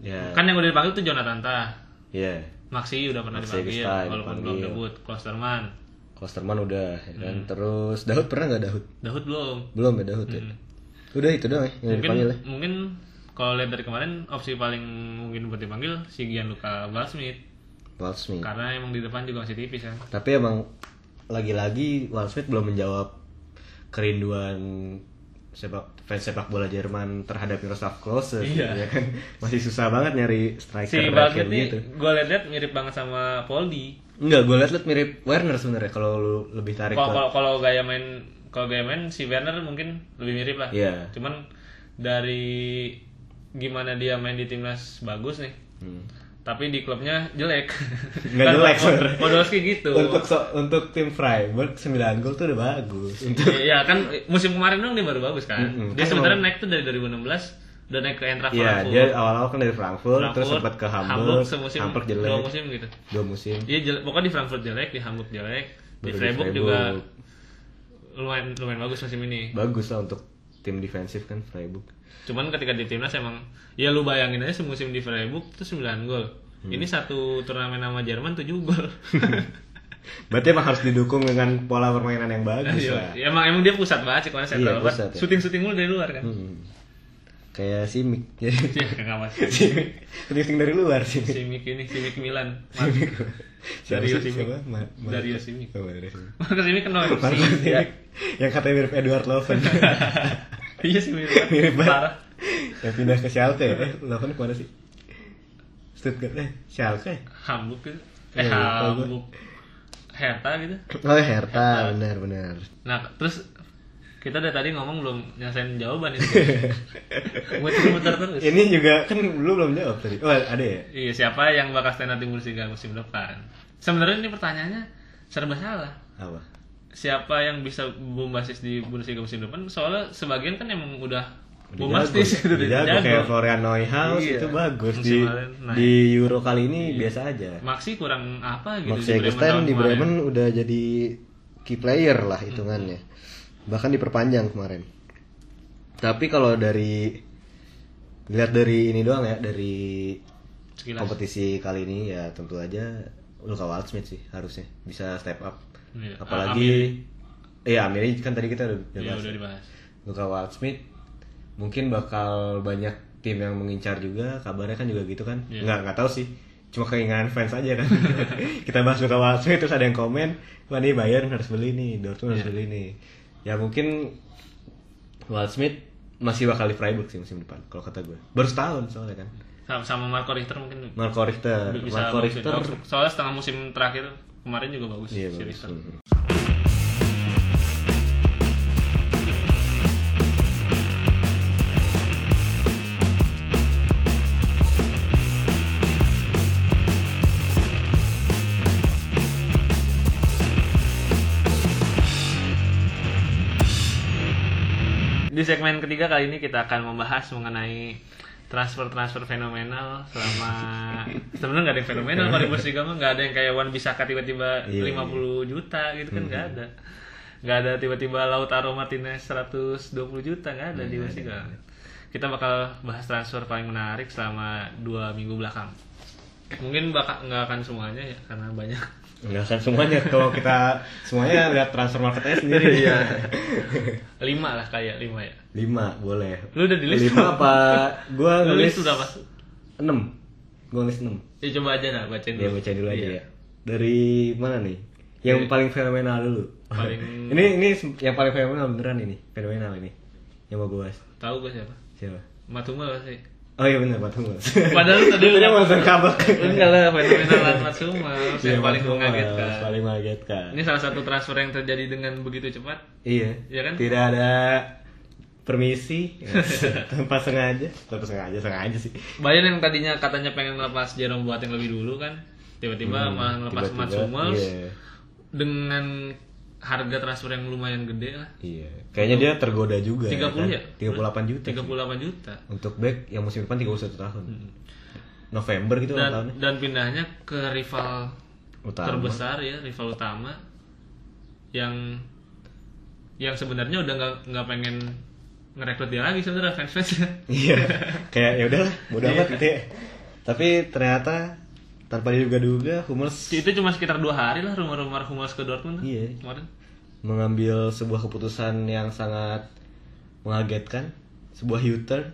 Ya. kan yang udah dipanggil tuh Jonathan Tah Iya. Maxi udah pernah Maxi dipanggil Gestein walaupun belum debut Klosterman Klosterman udah ya kan. Hmm. Terus Daud pernah nggak Daud? Daud belum Belum ya Daud ya. Hmm. Udah itu doang ya yang mungkin dipanggil ya. mungkin kalau lihat dari kemarin opsi paling mungkin buat dipanggil si Gianluca Valsmith Walsmith. karena emang di depan juga masih tipis kan Tapi emang lagi-lagi Walsmith belum menjawab kerinduan sepak fans sepak bola Jerman terhadap Miroslav Klose Iya. ya kan masih susah banget nyari si striker Valsmith kayak nih gitu. gue lihat mirip banget sama Poldi Enggak, gue liat-liat mirip Werner sebenarnya kalau lu lebih tarik kalau kalau- gaya main kalau gaya main si Werner mungkin lebih mirip lah Iya. cuman dari gimana dia main di timnas bagus nih Hmm. Tapi di klubnya jelek Nggak jelek, Pod- sebenarnya. Podolski gitu Untuk so- untuk tim Freiburg 9 gol tuh udah bagus. Untuk Iya kan musim kemarin dong dia baru bagus kan. Mm-mm. Dia Kan sebenarnya naik tuh dari 2016 udah naik ke Eintracht Iya, Frankfurt. dia awal-awal kan dari Frankfurt, terus Frankfurt, sempat ke Hamburg, semusim Hamburg jelek, dua musim gitu. dua musim. Iya jelek, pokoknya di Frankfurt jelek, di Hamburg jelek, di Baru di Freiburg Freiburg. juga lumayan lumayan bagus musim ini. Bagus lah untuk tim defensif kan Freiburg. Cuman ketika di timnas emang ya lu bayangin aja semusim di Freiburg tuh 9 gol. Hmm. Ini satu turnamen sama Jerman 7 gol. Berarti emang harus didukung dengan pola permainan yang bagus lah. Iya, emang emang dia pusat banget sih kalau Iya, sentral pusat ya. Shooting-shooting mulu dari luar kan. Hmm. Kayak Simic. Jadi Iya, enggak mas. shooting dari luar sih. Simic ini, Simic Milan. Siapa Dario? Simic. Ma- Ma- Dario Simic. Oh, Dario Simic. Simic kenal Marco. Simic. Yang katanya mirip Edward Loven. Iya sih mirip. mirip banget. Parah. Yang pindah ke Schalke ya. Eh, Loven ke mana sih? Stuttgart eh Schalke. ya? Hamburg gitu. Eh, Iya, gua. Hamburg. Hertha gitu. Oh Hertha, benar benar. Nah, terus kita dari tadi ngomong belum nyelesain jawaban ini. Muter-muter terus. Ini juga kan lu belum jawab tadi. Oh ada ya? Iya, siapa yang bakal stand out di Bundesliga musim depan? Sebenarnya ini pertanyaannya serba salah. Apa? Siapa yang bisa bombastis di Bundesliga musim depan? Soalnya sebagian kan emang udah, bombastis jago. gitu, Udah jago. kayak Florian Neuhaus Iya. itu bagus Musim di naik. di Euro kali ini biasa aja. Maxi kurang apa gitu Max di Bremen di kemarin. Bremen udah jadi key player lah hitungannya. Bahkan diperpanjang kemarin. Tapi kalau dari lihat dari ini doang ya dari Sekilas. kompetisi kali ini ya tentu aja Luka Waldsmith sih harusnya bisa step up. Iya. Apalagi Iya, Amiri kan tadi kita udah, udah Ya bahas. udah dibahas. Luka Waldsmith mungkin bakal banyak tim yang mengincar juga kabarnya kan juga gitu kan Iya. nggak nggak tahu sih cuma keinginan fans aja kan kita bahas Luka Waldsmith terus ada yang komen wah nih Bayern harus beli nih Dortmund harus Iya. beli nih ya mungkin Waldsmith masih bakal di Freiburg sih musim depan kalau kata gue baru setahun soalnya kan Sama, sama Marco Richter mungkin Marco Richter bisa Marco Richter. Soalnya setengah musim terakhir kemarin juga bagus iya si bagus Richter. Hmm. Di segmen ketiga kali ini kita akan membahas mengenai transfer-transfer fenomenal selama sebenarnya nggak ada yang fenomenal. Kalau di Bundesliga mah nggak ada yang kayak Wan Bisaka tiba-tiba Iya, 50 juta gitu kan nggak ada. Nggak ada tiba-tiba Lautaro Martinez 120 juta nggak ada di Bundesliga kita bakal bahas transfer paling menarik selama dua minggu belakang. Mungkin bakal nggak akan semuanya ya karena banyak Enggak kan semuanya. Kalau kita semuanya lihat transfer marketnya sendiri. Iya. lima lah kayak lima ya. Lima boleh. Lu udah di list lima apa? Gua Lu nulis list berapa? enam. Gua nulis enam. Ya coba aja dah bacain ya dulu. baca dulu aja Iya. ya. Dari mana nih? Yang Dari- paling fenomenal dulu. Paling- ini ini yang paling fenomenal beneran ini. Fenomenal ini. Yang mau gue bahas. Tahu gue siapa? siapa? Matunggal sih. Oh iya benar Mats Hummels. Padahal tadi Tadi mau kabak. Enggak lah, fenomena Hummels Iya, yang paling mengagetkan. Paling mengagetkan. Ini salah satu transfer yang terjadi dengan begitu cepat. Iya. Iya kan? Tidak ada permisi tanpa sengaja, tanpa sengaja sengaja sih. Bayern yang tadinya katanya pengen ngelepas Jerome Boateng lebih dulu kan, tiba-tiba malah Hmm, Tiba-tiba, Mats Hummels Iya. dengan harga transfer yang lumayan gede lah. Iya. Kayaknya dia tergoda juga. 30 kan? ya? 38 juta. sih. 38 juta. Untuk back yang musim depan 31 tahun. November gitu Dan tahunnya. dan pindahnya ke rival Utama. terbesar ya, rival utama yang yang sebenarnya udah nggak nggak pengen ngerekrut dia lagi sebenarnya fans fansnya. Iya. Kayak ya udahlah, bodo Iya. amat gitu ya. Tapi ternyata tanpa diduga-duga Hummels Itu cuma sekitar dua hari lah rumor-rumor Hummels ke Dortmund Iya. kemarin. mengambil sebuah keputusan yang sangat mengagetkan, sebuah U-turn.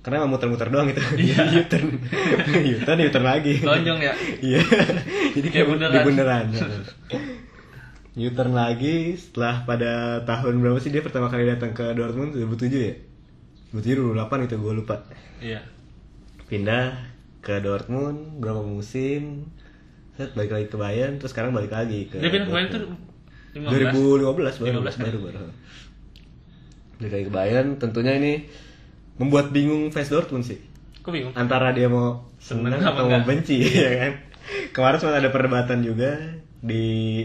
Karena emang muter-muter doang itu. Iya. U-turn. U-turn, U-turn lagi. Lonjong ya. Iya. Jadi Kayak kayak beneran. di beneran. U-turn lagi setelah pada tahun berapa sih dia pertama kali datang ke Dortmund 2007 ya? 2007 2008 itu gue lupa. Iya. Pindah ke Dortmund berapa musim? Set balik lagi ke Bayern terus sekarang balik lagi ke Dia pindah ke Bayern tuh Dortmund. 15. 2015 baru 15 baru baru. Balik lagi ke Bayern tentunya ini membuat bingung fans Dortmund sih. Kok bingung? Antara dia mau senang atau mau benci ya kan. Kemarin sempat ada perdebatan juga di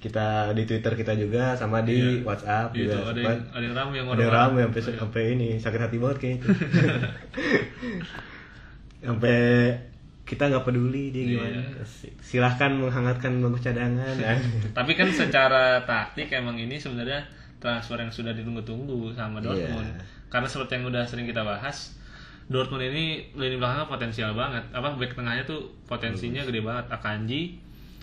kita di Twitter kita juga sama di Iya. WhatsApp Itu juga. ada yang ada yang ramai yang ada rame sampai sampai ini sakit hati banget kayaknya. sampai kita nggak peduli dia gimana Iya. silahkan menghangatkan bangku cadangan ya. Tapi kan secara taktik emang ini sebenarnya transfer yang sudah ditunggu-tunggu sama Dortmund. Iya. Karena seperti yang udah sering kita bahas, Dortmund ini lini belakangnya potensial banget. Apa back tengahnya tuh potensinya gede banget. Akanji,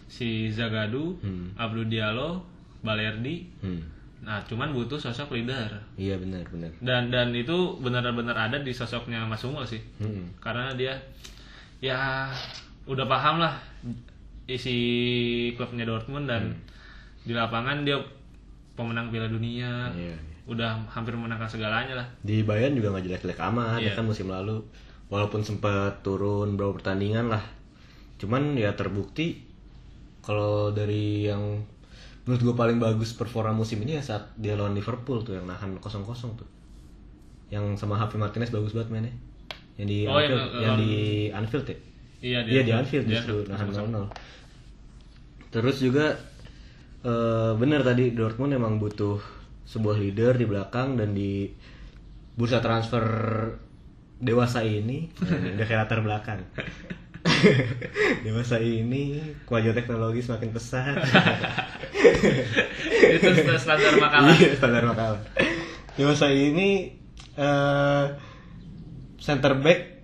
si Zagadou, Hmm. Abdou Diallo, Balerdi. Hmm. Nah, cuman butuh sosok leader. iya benar benar Dan dan itu benar-benar ada di sosoknya Mas Hummels sih. Hmm. Karena dia ya udah paham lah isi klubnya Dortmund dan di lapangan dia pemenang Piala Dunia Iya. udah hampir menangkan segalanya lah di Bayern juga nggak jelek-jelek amat ya Iya. kan musim lalu walaupun sempat turun beberapa pertandingan lah cuman ya terbukti kalau dari yang menurut gue paling bagus performa musim ini ya saat dia lawan Liverpool tuh yang nahan kosong-kosong tuh yang sama Javi Martinez bagus banget mainnya yang di Oh, yang Anfield yang, lawan- di Anfield ya iya Iya di Anfield justru nahan kosong-kosong. 0-0. Terus juga eh, benar tadi Dortmund emang butuh sebuah leader di belakang dan di bursa transfer dewasa ini udah kayak latar belakang. dewasa ini kemajuan teknologi semakin pesat. itu standar makalah Iya, standar makalah. Dewasa ini eh center back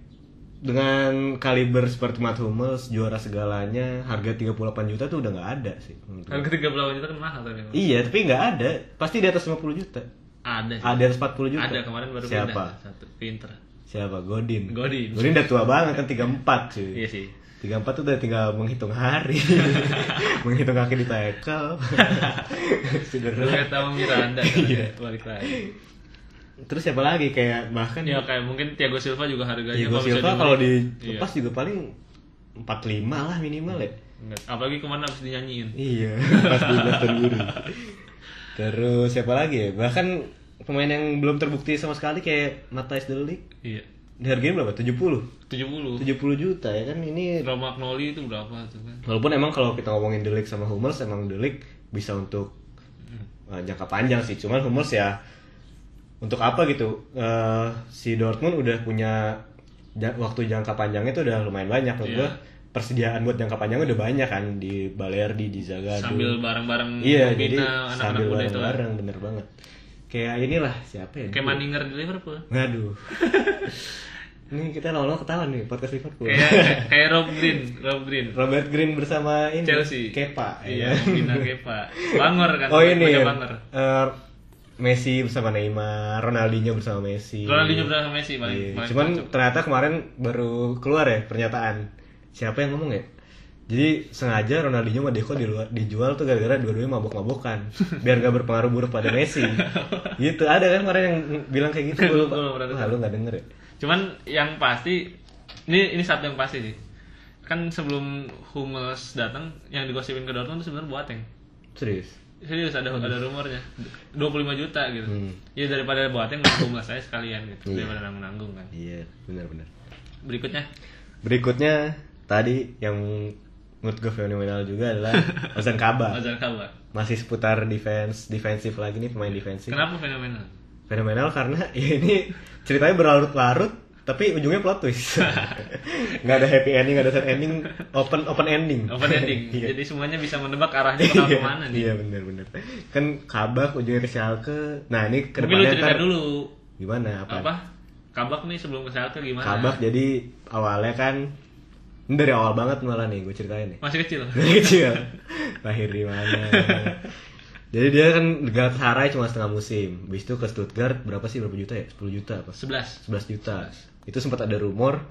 dengan kaliber seperti Matt Hummels juara segalanya harga 38 juta tuh udah nggak ada sih harga 38 juta kan mahal tapi emang. Iya tapi nggak ada pasti di atas 50 juta ada sih. ada di atas 40 juta ada kemarin baru siapa pindah satu pinter siapa Godin Godin. Godin udah tua banget kan 34 cuy iya sih 34 tuh udah tinggal menghitung hari menghitung kaki di tackle kayak tahu Miranda? Iya. balik lagi terus siapa lagi kayak bahkan ya kayak mungkin Thiago Silva juga harganya bisa Silva kalau Iya. dilepas juga paling 45 lah minimal ya. Enggak. apalagi ke mana habis dinyanyiin Iya, pas di Boston Guru. Terus siapa lagi ya? Bahkan pemain yang belum terbukti sama sekali kayak Matthijs de Ligt. iya Harganya berapa? 70. 70 70 juta ya kan ini Romagnoli itu berapa tuh kan walaupun emang kalau kita ngomongin de Ligt sama Hummels emang de Ligt bisa untuk uh, jangka panjang sih. Cuman Hummels ya untuk apa gitu? Eh, si Dortmund udah punya waktu jangka panjangnya itu udah lumayan banyak menurut Iya. gua. Persediaan buat jangka panjangnya udah banyak kan di Balerdi, di Zagadou. sambil bareng-bareng Iya, jadi membina anak-anak sambil kan. bareng-bareng bener banget. Kayak inilah siapa ya? kayak Maninger di Liverpool Ngaduh. Ini kita lama-lama ketahuan nih podcast Liverpool. kayak kayak Rob Green Rob Green Robert Green bersama ini Chelsea Kepa. iya ya. bina Kepa Bangor kan Oh ini. Bangor eh, Messi bersama Neymar, Ronaldinho bersama Messi. Ronaldinho bersama Messi paling, Iya. Cuman cocok. ternyata kemarin baru keluar ya pernyataan. Siapa yang ngomong ya? Jadi sengaja Ronaldinho sama Deco di luar, dijual tuh gara-gara dua-duanya mabok-mabokan biar gak berpengaruh buruk pada Messi. gitu ada kan kemarin yang bilang kayak gitu lupa. Wah, lu gak denger ya. Cuman yang pasti ini ini satu yang pasti sih. Kan sebelum Hummels datang yang digosipin ke Dortmund itu sebenarnya Boateng. Serius. Serius ada ada rumornya 25 juta gitu. Hmm. Ya daripada Boateng Hummels saya sekalian gitu. Iya. Daripada nanggung-nanggung kan. Iya, benar-benar. Berikutnya Berikutnya tadi yang menurut gue fenomenal juga adalah Ozan Kabak. Ozan Kabak. Masih seputar defense, defensif lagi nih pemain defensif. Kenapa fenomenal? Fenomenal karena ya ini ceritanya berlarut-larut tapi ujungnya plot twist. nggak ada happy ending, nggak ada sad ending, open open ending. Open ending. Iya. Jadi semuanya bisa menebak arahnya bakal Iya, ke mana nih. Iya benar-benar. Kan Kabak ujungnya ke Schalke. Nah ini Mungkin lu cerita ntar dulu gimana apa? apa? Kabak nih sebelum ke Schalke gimana? Kabak jadi awalnya kan ini dari awal banget malah nih gue ceritain nih. Masih kecil. Dari kecil. Lahir di mana? Jadi dia kan Galatasaray cuma setengah musim. Habis itu ke Stuttgart berapa sih? Berapa juta ya? 10 juta apa? 11. 11 juta. Itu sempat ada rumor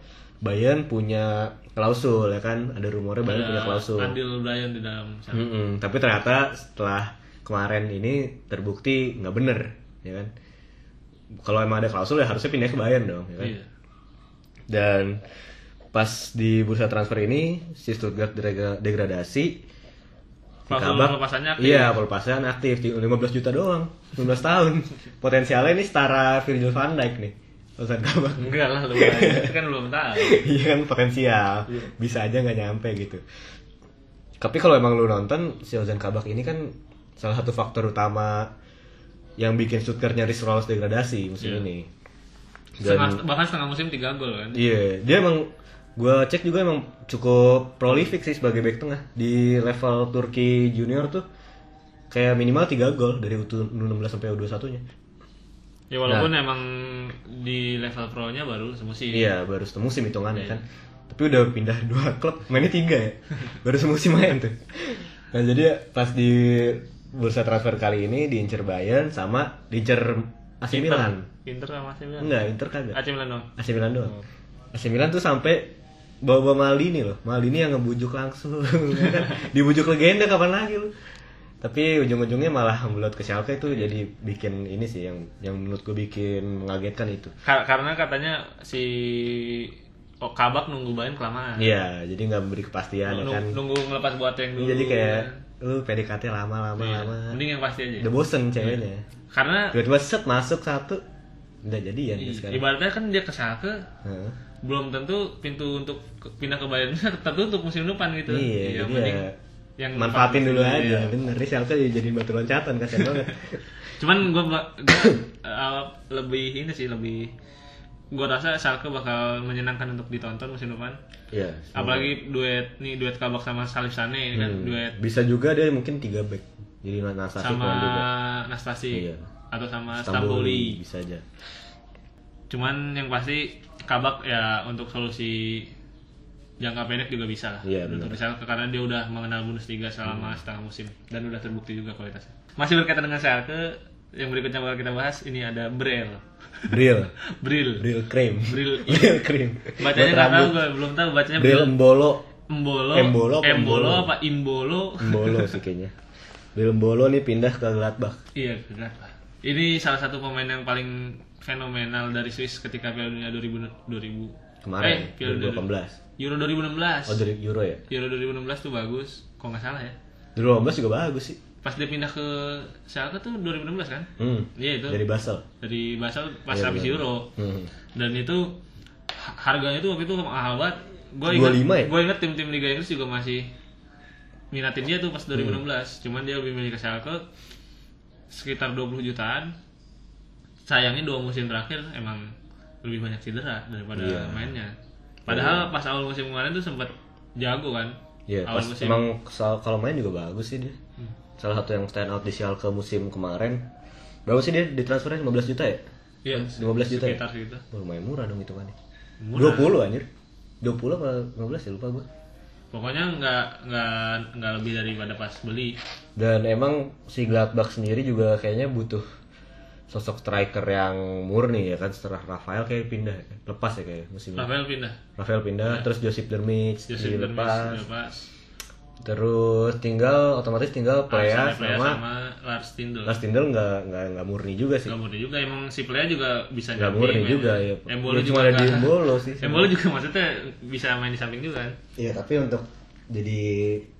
Bayern punya klausul ya kan? Ada rumornya Bayern punya klausul. Andil Brian di dalam sana. Mm-mm, tapi ternyata setelah kemarin ini terbukti nggak bener ya kan? Kalau emang ada klausul ya harusnya pindah ke Bayern dong ya kan? Iya. dan pas di bursa transfer ini si Stuttgart degra- degradasi Kabak- pelepasannya aktif. Iya, pelepasannya aktif di 15 juta doang. 19 tahun. Potensialnya ini setara Virgil van Dijk nih. Ozan Kabak. Enggak lah lu itu kan belum tahu. Iya kan potensial. Bisa aja nggak nyampe gitu. Tapi kalau emang lu nonton si Ozan Kabak ini kan salah satu faktor utama yang bikin Stuttgart nyaris lolos degradasi musim Iya. ini. Dan Setengah- bahkan setengah musim 3 gol kan. Iya, dia emang gua cek juga emang cukup prolific sih sebagai back tengah di level Turki junior tuh kayak minimal 3 gol dari U16 sampai U21 nya. Ya walaupun emang di level pro-nya baru semusim. Iya, baru semusim hitungannya kan. Tapi udah pindah dua klub, mainnya tiga ya. baru semusim main tuh. Nah, jadi pas di bursa transfer kali ini diincer Bayern sama diincer AC. Milan. Inter sama AC Milan. Enggak, Inter kagak. AC Milan dong. AC Milan doang. AC Milan tuh sampai bawa-bawa Maldini loh. Maldini yang ngebujuk langsung. Dibujuk legenda kapan lagi lu? Tapi ujung-ujungnya malah belot ke Schalke itu jadi bikin ini sih yang yang menurut gue bikin mengagetkan itu. Ka- karena katanya si oh, Kabak nunggu Bayern kelamaan. Iya, jadi nggak memberi kepastian ya Nung- kan. Nunggu ngelepas Boateng dulu. Jadi kayak lu PDKT lama-lama Iya. lama. Mending yang pasti aja. Udah bosen ceweknya. Karena Tiba-tiba set masuk satu. Udah jadian ya sekarang. ibaratnya kan dia ke Schalke Heeh. Belum tentu pintu untuk pindah ke Bayern tertutup musim depan gitu. Iya, jadi mending ya yang manfaatin dulu aja. Bener, ini Schalke jadi batu loncatan kasihan banget. Cuman gue lebih ini sih lebih gue rasa Schalke bakal menyenangkan untuk ditonton musim depan. Iya. Apalagi duet nih duet Kabak sama Salif Sane ini kan Hmm. duet Bisa juga dia mungkin tiga back. Jadi Nastasi sama juga. Nastasi Iya. atau sama Stamboli Stamboli. bisa aja. Cuman yang pasti Kabak ya untuk solusi jangka pendek juga bisa lah. Iya, untuk bisa karena dia udah mengenal Bundesliga Hmm. selama setengah musim dan udah terbukti juga kualitasnya. Masih berkaitan dengan Schalke, yang berikutnya bakal kita bahas ini ada Brel. Bril. Bril. Bril cream. Bril. Bril cream. Bacanya nggak tahu gue, belum tahu bacanya Bril Embolo. Embolo, Embolo apa Embolo Embolo? apa Imbolo? Embolo sih kayaknya. Bril Embolo nih pindah ke Gladbach. Iya, kenapa? Ini salah satu pemain yang paling fenomenal dari Swiss ketika Piala Dunia 2000 2000 Kemarin eh, Piala Dunia 2018. Euro 2016. Oh dari Euro ya? Euro 2016 tuh bagus, kok nggak salah ya. 2018 juga bagus sih. Pas dia pindah ke Schalke tuh 2016 kan? Hmm. Iya itu. Dari Basel. Dari Basel pas Iya, habis. Euro. Hmm. Dan itu ha- harganya tuh waktu itu mahal banget. Gue ingat, 25 ya? gue ingat tim-tim Liga Inggris juga masih minatin dia tuh pas 2016. Hmm. Cuman dia lebih milih ke Schalke sekitar 20 jutaan. Sayangnya dua musim terakhir emang lebih banyak cedera daripada Iya. mainnya. Padahal pas awal musim kemarin tuh sempat jago kan. Iya, awal pas musim. emang kalau main juga bagus sih dia. Hmm. Salah satu yang stand out di Schalke musim kemarin. Berapa sih dia ditransfernya 15 juta ya? Iya, 15 juta ya? sekitar segitu. Oh, lumayan murah dong hitungannya. Murah. 20 anjir. 20 apa 15 ya lupa gua. Pokoknya nggak nggak nggak lebih daripada pas beli. Dan emang si Gladbach sendiri juga kayaknya butuh sosok striker yang murni ya kan setelah Rafael kayak pindah lepas ya kayak musim ini. Rafael pindah. Rafael pindah terus Josip Dermich dilepas dilepas. Terus tinggal otomatis tinggal Plea sama, sama Lars Stindl. Lars Tindel nggak nggak nggak murni juga sih. Gak murni juga emang si Plea juga bisa Nggak murni main. juga ya. Embolo Ya, juga cuma ada di nggak- Embolo sih. Embolo juga maksudnya bisa main di samping juga kan. Iya tapi untuk jadi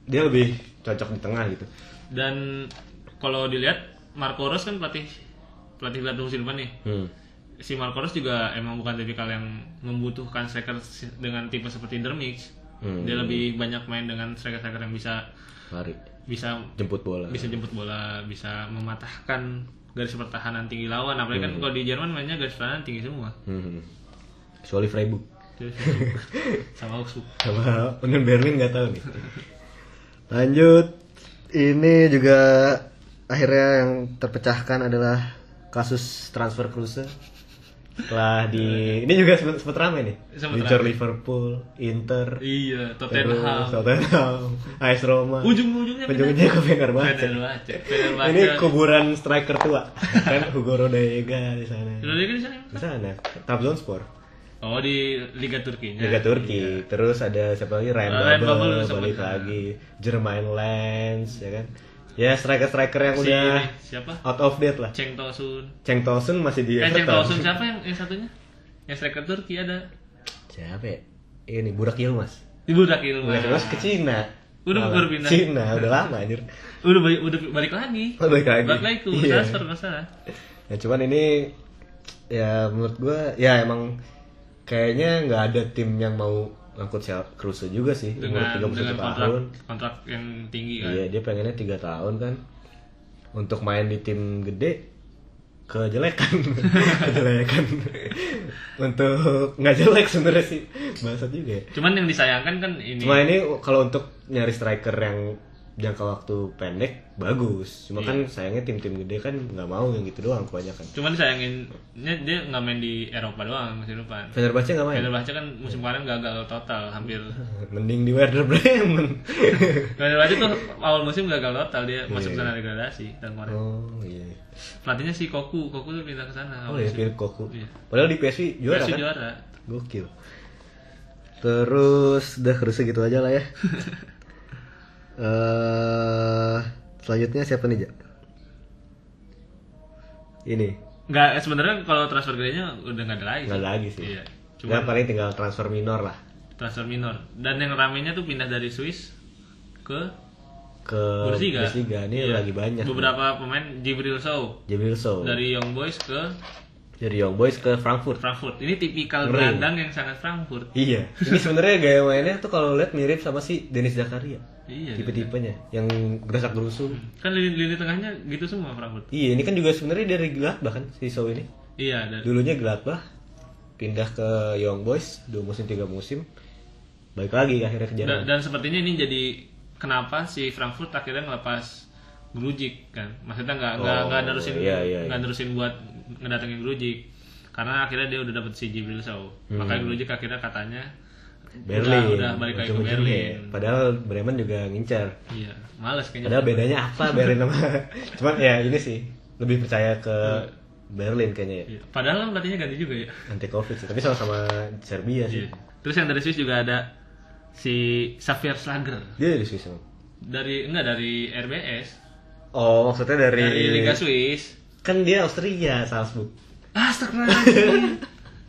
dia lebih cocok di tengah gitu. Dan kalau dilihat Marco Rose kan pelatih pelatih Gladbach musim depan nih. Hmm. Si Marco Rose juga emang bukan tipikal yang membutuhkan striker dengan tipe seperti Intermix. Hmm. Dia lebih banyak main dengan striker-striker yang bisa Lari bisa jemput bola. bisa jemput bola, bisa mematahkan garis pertahanan tinggi lawan. Apalagi kan kalau di Jerman mainnya garis pertahanan tinggi semua. Hmm. Kecuali Freiburg Terus, sama Augsburg. sama Union Berlin nggak tahu nih. Lanjut ini juga akhirnya yang terpecahkan adalah kasus transfer Kruse setelah di ini juga sempat, sempat ramai nih. Sempat Inter. Liverpool Inter Iya, Tottenham. Tottenham AS Roma. Ujung-ujungnya ujungnya ke Fenerbahce ini kuburan striker tua. Kan Hugo Rodallega di sana. Indonesia di sana. di sana. Trabzonspor Oh di Liga Turkinya. Liga Turki. Terus ada siapa lagi? Ryan Ryan Babel, balik lagi. Jermaine Lens ya kan ya striker striker yang Si udah siapa? out of date lah Cheng Tosun. Cheng Tosun masih di Eh Cheng Tosun siapa yang yang satunya? Yang striker Turki ada. siapa ya ini Burak Yilmaz Ilmu. Burak Yilmaz ke Cina Udah baru pindah. Cina udah lama anjir Udah balik, udah balik lagi. Oh, balik lagi. Balik lagi ke Iya. transfer nggak salah. ya cuman ini ya menurut gua ya emang kayaknya nggak ada tim yang mau ngangkut Kruse juga sih Dengan umur 31 dengan kontrak tahun kontrak yang tinggi kan. Iya dia pengennya tiga tahun kan untuk main di tim gede kejelekan kejelekan untuk nggak jelek sebenarnya sih bahasa juga ya. Cuman yang disayangkan kan ini. Cuma ini kalau untuk nyari striker yang jangka waktu pendek bagus. Cuma kan sayangnya tim-tim gede kan nggak mau yang gitu doang kebanyakan. Cuman disayanginnya dia nggak main di Eropa doang musim depan. Fenerbahce nggak main. Fenerbahce kan musim kemarin gagal total, hampir. Mending di Werder Bremen. Fenerbahce tuh awal musim gagal total dia masuk Iya. zona degradasi dan kemarin. oh iya. Pelatihnya si Koku, Koku tuh pindah ke sana. Oh ya musim. Philip Koku. Iya. Padahal di PSV juara PSV kan. juara. Gokil. Terus udah harusnya gitu aja lah ya. Eh selanjutnya siapa nih, Jak? Ini. Nggak, sebenarnya kalau transfer gedenya udah nggak ada lagi. Nggak ada lagi sih. Iya. Cuma Cuma paling tinggal transfer minor lah transfer minor. Dan yang ramenya tuh pindah dari Swiss ke ke Bundesliga. Bundesliga. Ini Iya. lagi banyak. Beberapa pemain Jibril Sow Jibril Sow dari, dari Young Boys ke Young Boys ke Frankfurt. Frankfurt. Ini tipikal gelandang yang sangat Frankfurt. Iya. Ini sebenarnya gaya mainnya tuh kalau lihat mirip sama si Denis Zakaria. Iya. Tipe-tipenya yang gerasak gerusuk. Kan lini, lini tengahnya gitu semua Frankfurt. Iya, ini kan juga sebenarnya dari Gladbach kan si Sow ini. Iya, dan Dulunya Gladbach pindah ke Young Boys dua musim tiga musim balik lagi akhirnya ke dan, Jerman dan sepertinya ini jadi kenapa si Frankfurt akhirnya ngelepas Grujic kan. Maksudnya nggak nggak Oh, nggak nerusin iya, iya, nggak nerusin buat ngedatengin Grujic. Karena akhirnya dia udah dapet si Jibril Sow. Hmm. Makanya Grujic akhirnya katanya Berlin udah, udah balik lagi ke. Berlin. padahal Bremen juga ngincar Iya, males kayaknya. padahal bedanya apa Berlin sama cuman ya ini sih lebih percaya ke Berlin kayaknya ya Iya. Padahal kan pelatihnya ganti juga ya. anti covid sih tapi sama-sama Serbia sih Iya. Terus yang dari Swiss juga ada si Xavier Slager dia dari Swiss emang dari enggak dari RBS oh maksudnya dari, dari Liga Swiss. kan dia Austria Salzburg Astagfirullahaladzim.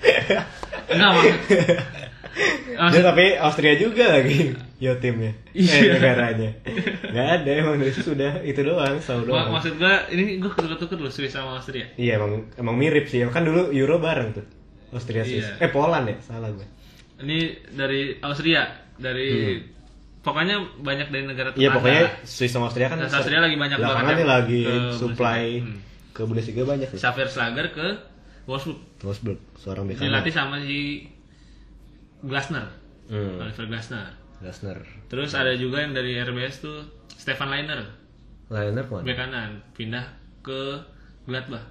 Enggak maksud. Dia tapi Austria juga lagi yo timnya eh, Iya. negaranya nggak ada emang dari sudah itu doang selalu doang maksud gua ini gua tuker-tuker loh Swiss sama Austria. Iya emang emang mirip sih. Kan dulu Euro bareng tuh. Austria Swiss. Iya. Eh Poland ya, salah gue. Ini dari Austria, dari pokoknya banyak dari negara Hmm. Iya tetangga. pokoknya Swiss sama Austria kan. Dan Austria lagi banyak belakangan banget yang lagi ke supply. Hmm. ke Bundesliga banyak. Xavier Slager ke Wolfsburg. Wolfsburg, seorang bek kanan. Dilatih sama si Glasner, Hmm. Oliver Glasner. Glasner. Terus ada juga yang dari RBS tuh Stefan Leiner, Liner ke mana? bek kanan, pindah ke Gladbach.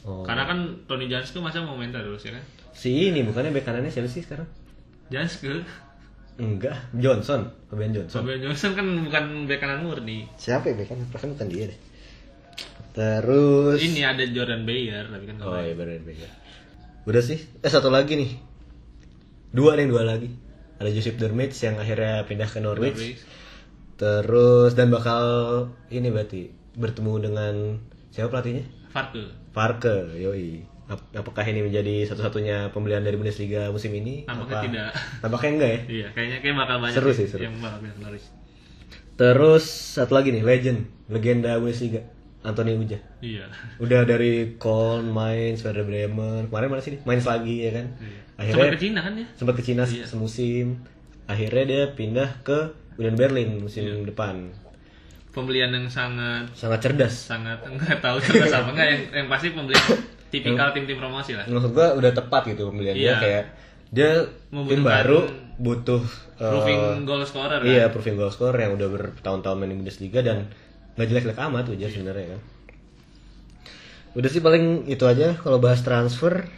Oh. Karena kan Tony Janske masa mau main terus ya kan? Si ini bukannya bek kanannya siapa sih sekarang? Janske, Enggak, Johnson, Fabian Johnson. Fabian Johnson kan bukan bek kanan murni. Siapa ya bek kanan? Perasaan bukan dia deh. Terus Ini ada Jordan Bayer tapi kan Oh iya benar benar. Udah sih. Eh satu lagi nih. Dua nih dua lagi. Ada Joseph Dermits yang akhirnya pindah ke Norwich. Norwich. Terus dan bakal ini berarti bertemu dengan siapa pelatihnya? Farke. Farke, yoi. Ap- Apakah ini menjadi satu-satunya pembelian dari Bundesliga musim ini? Nampaknya Apa- tidak. Tampaknya enggak ya? Iya, kayaknya kayak bakal banyak Seru sih seru. yang bakal ke Norwich. Terus satu lagi nih, legend, legenda Bundesliga, Anthony Uja. Iya. Udah dari Köln, Mainz, Werder Bremen, kemarin mana sih? dia? Mainz lagi ya kan? Iya. Akhirnya Sempat ke Cina kan ya? sempat ke Cina Iya. semusim. Akhirnya dia pindah ke Union Berlin musim Iya. depan. Pembelian yang sangat Sangat cerdas. sangat enggak tahu cerdas apa enggak yang yang pasti pembelian tipikal tim-tim promosi lah. Maksud gua udah tepat gitu pembelian dia Iya. kayak dia tim baru butuh eh, Proving goal scorer kan. Iya, proving goal scorer yang udah bertahun-tahun main di Bundesliga dan nggak jelek-jelek amat Iya. Uja sebenarnya kan. Udah sih paling itu aja kalau bahas transfer.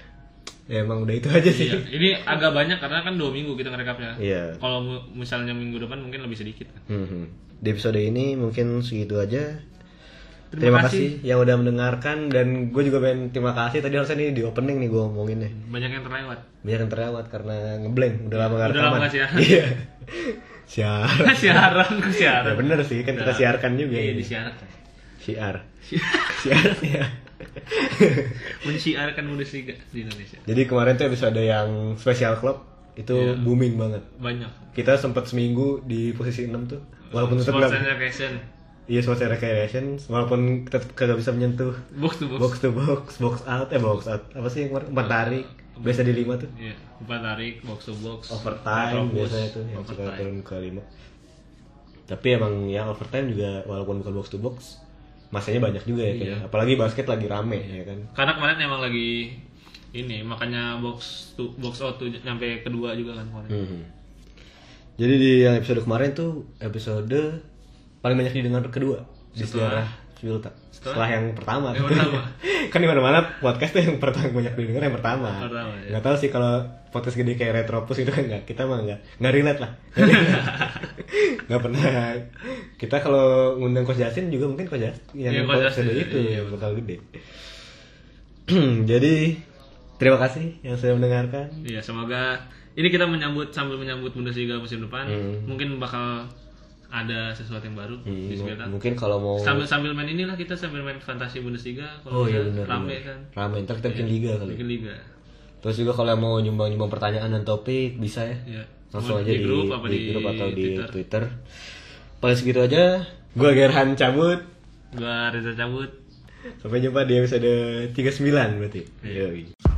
Ya emang udah itu aja sih. Iya, ini agak banyak karena kan dua minggu kita ngerekapnya. Iya. Kalau misalnya minggu depan mungkin lebih sedikit. kan. Hmm, hmm. Di episode ini mungkin segitu aja. Terima Terima, kasih. yang udah mendengarkan dan gue juga pengen terima kasih tadi harusnya nih di opening nih gue ngomongin nih Banyak yang terlewat. banyak yang terlewat karena ngeblank udah lama gak Udah lama rekaman. nggak siaran. iya siaran siaran, ke ya siaran. bener sih kan kita siarkan juga Iya, ini. disiarkan. siar siar ya Menciarkan Bundesliga di Indonesia. jadi kemarin tuh episode yang special club itu Iya. booming banget Banyak. kita sempat seminggu di posisi 6 tuh walaupun tetap nggak iya sports and recreation walaupun tetap kagak bisa menyentuh Box to box. box to box box out eh box out apa sih yang kemarin? empat tarik biasa di lima tuh Iya, empat tarik, box to box. overtime biasanya tuh yang suka turun ke lima tapi emang yang overtime juga walaupun bukan box to box masanya banyak juga ya kayaknya. Apalagi basket lagi rame ya kan Karena kemarin emang lagi ini makanya box to box out tuh nyampe kedua juga kan kemarin. Mhm. jadi di yang episode kemarin tuh episode paling banyak didengar kedua di Setelah- sejarah Civilta setelah- setelah, yang pertama. Yang pertama. kan di mana mana podcast tuh yang pertama banyak didengar yang pertama. Pertama, ya. nggak tahu sih kalau podcast gede kayak Retropus itu kan nggak kita mah nggak nggak relate lah. Nggak pernah. Kita kalau ngundang Coach Jasin juga mungkin Coach Jasin yang Coach episode Jasin, itu iya, yang bakal gede. Jadi terima kasih yang sudah mendengarkan. Iya, semoga ini kita menyambut sambil menyambut Bundesliga musim depan, Hmm. mungkin bakal ada sesuatu yang baru Hmm, di mungkin kalau mau Sambil sambil main inilah kita sambil main fantasi Bundesliga oh kalau iya bisa benar rame benar. kan. rame ntar kita bikin liga kali Bikin liga. terus juga kalau mau nyumbang nyumbang pertanyaan dan topik bisa ya Iya. langsung Mau aja di, grup apa di di, grup atau di Twitter. Twitter. Paling segitu aja. Gua Gerhan cabut. Gua Reza cabut. Sampai jumpa di episode 39 berarti. Iya. Yoi.